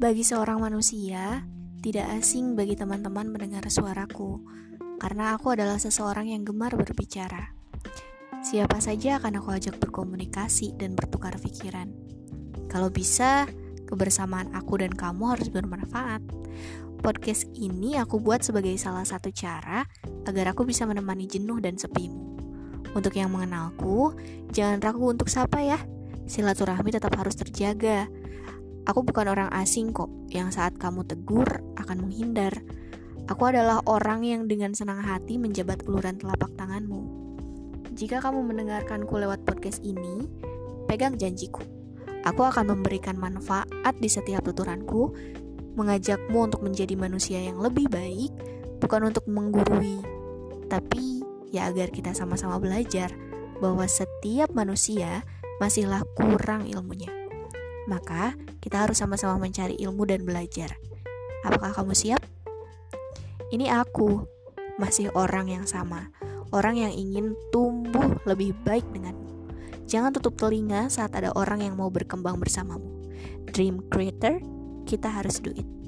Bagi seorang manusia, tidak asing bagi teman-teman mendengar suaraku, karena aku adalah seseorang yang gemar berbicara. Siapa saja akan aku ajak berkomunikasi dan bertukar pikiran. Kalau bisa, kebersamaan aku dan kamu harus bermanfaat. Podcast ini aku buat sebagai salah satu cara agar aku bisa menemani jenuh dan sepimu. Untuk yang mengenalku, jangan ragu untuk sapa ya. Silaturahmi tetap harus terjaga Aku bukan orang asing kok, yang saat kamu tegur akan menghindar. Aku adalah orang yang dengan senang hati menjabat uluran telapak tanganmu. Jika kamu mendengarkanku lewat podcast ini, pegang janjiku. Aku akan memberikan manfaat di setiap tuturanku, mengajakmu untuk menjadi manusia yang lebih baik, bukan untuk menggurui, tapi ya agar kita sama-sama belajar bahwa setiap manusia masihlah kurang ilmunya. Maka, kita harus sama-sama mencari ilmu dan belajar. Apakah kamu siap? Ini aku, masih orang yang sama, orang yang ingin tumbuh lebih baik denganmu. Jangan tutup telinga saat ada orang yang mau berkembang bersamamu. Dream creator, kita harus do it.